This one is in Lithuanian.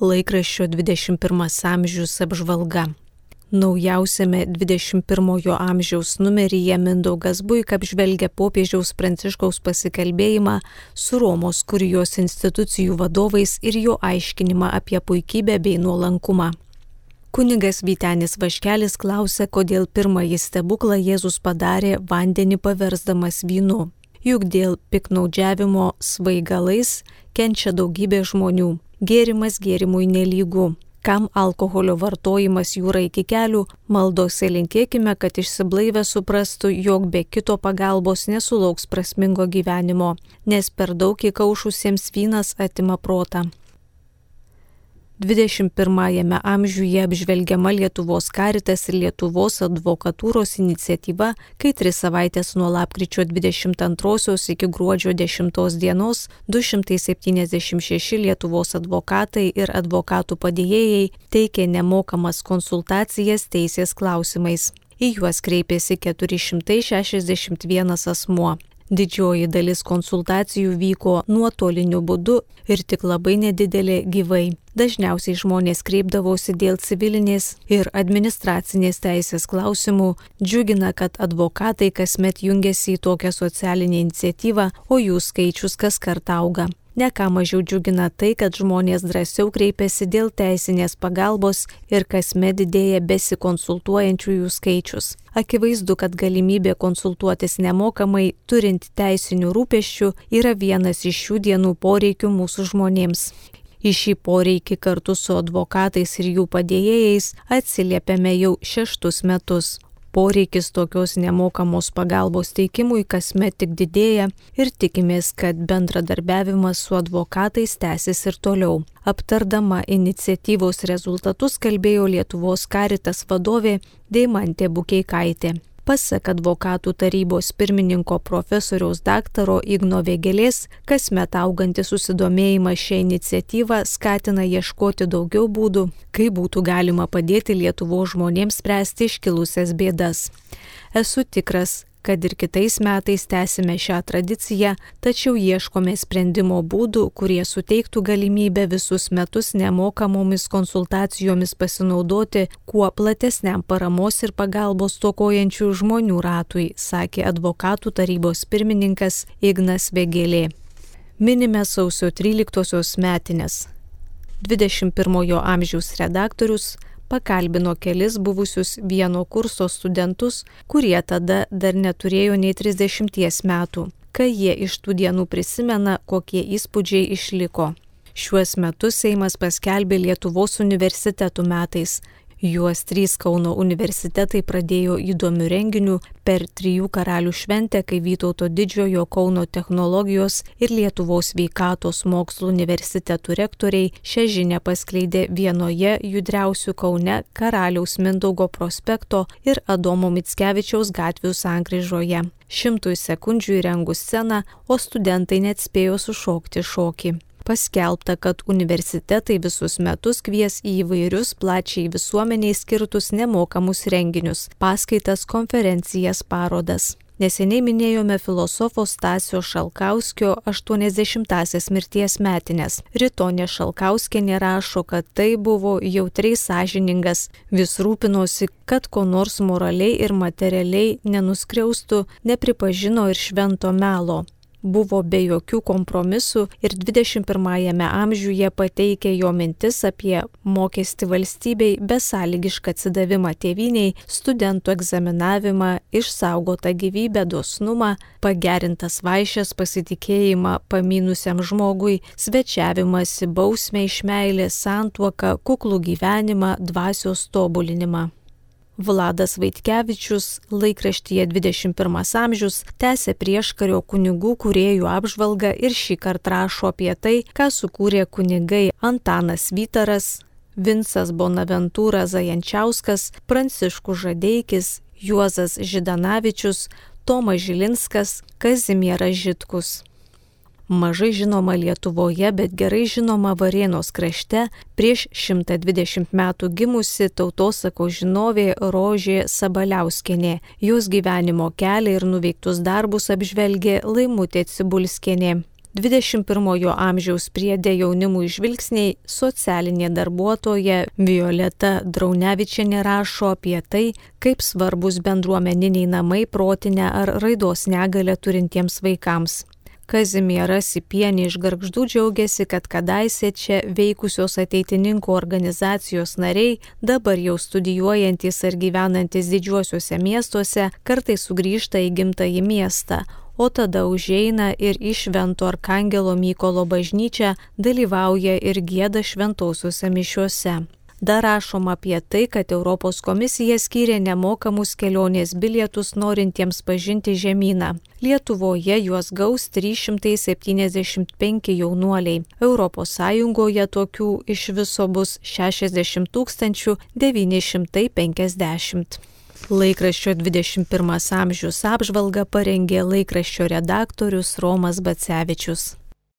laikraščio 21 amžius apžvalga. Naujausiame 21 amžiaus numeryje Mindaugas Buik apžvelgia popiežiaus Pranciškaus pasikalbėjimą su Romos kurijos institucijų vadovais ir jo aiškinimą apie puikybę bei nuolankumą. Kunigas Vytenis Vaškelis klausė, kodėl pirmąjį stebuklą Jėzus padarė vandenį paversdamas vynu. Juk dėl piknaudžiavimo svaigalais kenčia daugybė žmonių. Gėrimas gėrimui nelygu. Kam alkoholio vartojimas jūra iki kelių, maldose linkėkime, kad išsiblaivę suprastų, jog be kito pagalbos nesulauks prasmingo gyvenimo, nes per daug įkaušusiems vynas atima protą. 21-ame amžiuje apžvelgiama Lietuvos karitas ir Lietuvos advokatūros iniciatyva, kai tris savaitės nuo lapkričio 22 iki gruodžio 10 dienos 276 Lietuvos advokatai ir advokatų padėjėjai teikė nemokamas konsultacijas teisės klausimais. Į juos kreipėsi 461 asmuo. Didžioji dalis konsultacijų vyko nuotoliniu būdu ir tik labai nedidelė gyvai. Dažniausiai žmonės kreipdavosi dėl civilinės ir administracinės teisės klausimų. Džiugina, kad advokatai kasmet jungiasi į tokią socialinę iniciatyvą, o jų skaičius kas kart auga. Neką mažiau džiugina tai, kad žmonės drąsiau kreipiasi dėl teisinės pagalbos ir kasmet didėja besikonsultuojančiųjų skaičius. Akivaizdu, kad galimybė konsultuotis nemokamai, turint teisinių rūpeščių, yra vienas iš šių dienų poreikių mūsų žmonėms. Į šį poreikį kartu su advokatais ir jų padėjėjais atsiliepiame jau šeštus metus. Poreikis tokios nemokamos pagalbos teikimui kasmet tik didėja ir tikimės, kad bendradarbiavimas su advokatais tęsis ir toliau. Aptardama iniciatyvos rezultatus kalbėjo Lietuvos karitas vadovė Deimantė Bukeikaitė. Pasak advokatų tarybos pirmininko profesoriaus daktaro Igno Vėgelės, kasmet augantis susidomėjimas šią iniciatyvą skatina ieškoti daugiau būdų, kaip būtų galima padėti Lietuvo žmonėms spręsti iškilusias bėdas. Esu tikras, kad ir kitais metais tęsime šią tradiciją, tačiau ieškome sprendimo būdų, kurie suteiktų galimybę visus metus nemokamomis konsultacijomis pasinaudoti kuo platesniam paramos ir pagalbos tokojančių žmonių ratui, sakė advokatų tarybos pirmininkas Ignas Vėgėlė. Minime sausio 13-osios metinės. 21-ojo amžiaus redaktorius pakalbino kelis buvusius vieno kurso studentus, kurie tada dar neturėjo nei 30 metų, kai jie iš tų dienų prisimena, kokie įspūdžiai išliko. Šiuos metus Seimas paskelbė Lietuvos universitetų metais, Juos trys Kauno universitetai pradėjo įdomių renginių per trijų karalių šventę, kai Vytauto didžiojo Kauno technologijos ir Lietuvos veikatos mokslo universitetų rektoriai šią žinę paskleidė vienoje judriausių Kaune karaliaus Mindaugo prospekto ir Adomo Mitskevičiaus gatvių sankryžoje. Šimtui sekundžių įrengus sceną, o studentai net spėjo sušokti šokį paskelbta, kad universitetai visus metus kvies į įvairius plačiai visuomeniai skirtus nemokamus renginius - paskaitas, konferencijas, parodas. Neseniai minėjome filosofo Stasio Šalkauskio 80-asias mirties metinės. Ritonė Šalkauskienė rašo, kad tai buvo jautriai sąžiningas, vis rūpinosi, kad ko nors moraliai ir materialiai nenuskriaustų, nepripažino ir švento melo buvo be jokių kompromisų ir 21-ame amžiuje pateikė jo mintis apie mokestį valstybei, besąlygišką atsidavimą tėviniai, studentų egzaminavimą, išsaugotą gyvybę, dosnumą, pagerintas vaišės pasitikėjimą paminusiam žmogui, svečiavimąsi, bausmę iš meilės, santuoką, kuklų gyvenimą, dvasios tobulinimą. Vladas Vaitkevičius laikraštyje 21 amžius tęsė prieškario kunigų kuriejų apžvalgą ir šį kartą rašo apie tai, ką sukūrė kunigai Antanas Vytaras, Vinsas Bonaventūra Zajančiauskas, Pranciškus Žadeikis, Juozas Židanavičius, Tomas Žilinskas, Kazimieras Žitkus mažai žinoma Lietuvoje, bet gerai žinoma Varėnos krašte, prieš 120 metų gimusi tautosako žinovė Rožė Sabaliauskenė. Jos gyvenimo kelią ir nuveiktus darbus apžvelgė Laimutė Cibulskenė. 21-ojo amžiaus priedė jaunimų žvilgsniai socialinė darbuotoja Violeta Draunevičianė rašo apie tai, kaip svarbus bendruomeniniai namai protinę ar raidos negalę turintiems vaikams. Kazimiera Sipienė iš Gargždų džiaugiasi, kad kadaise čia veikusios ateitininkų organizacijos nariai, dabar jau studijuojantis ar gyvenantis didžiuosiuose miestuose, kartai sugrįžta į gimtąjį miestą, o tada užeina ir į Švento Arkangelo Mykolo bažnyčią dalyvauja ir gėda šventosiuose mišiuose. Dar rašoma apie tai, kad Europos komisija skyrė nemokamus kelionės bilietus norintiems pažinti žemyną. Lietuvoje juos gaus 375 jaunuoliai. Sąjungoje tokių iš viso bus 60 950. Laikraščio 21 amžius apžvalga parengė laikraščio redaktorius Romas Bacevičius.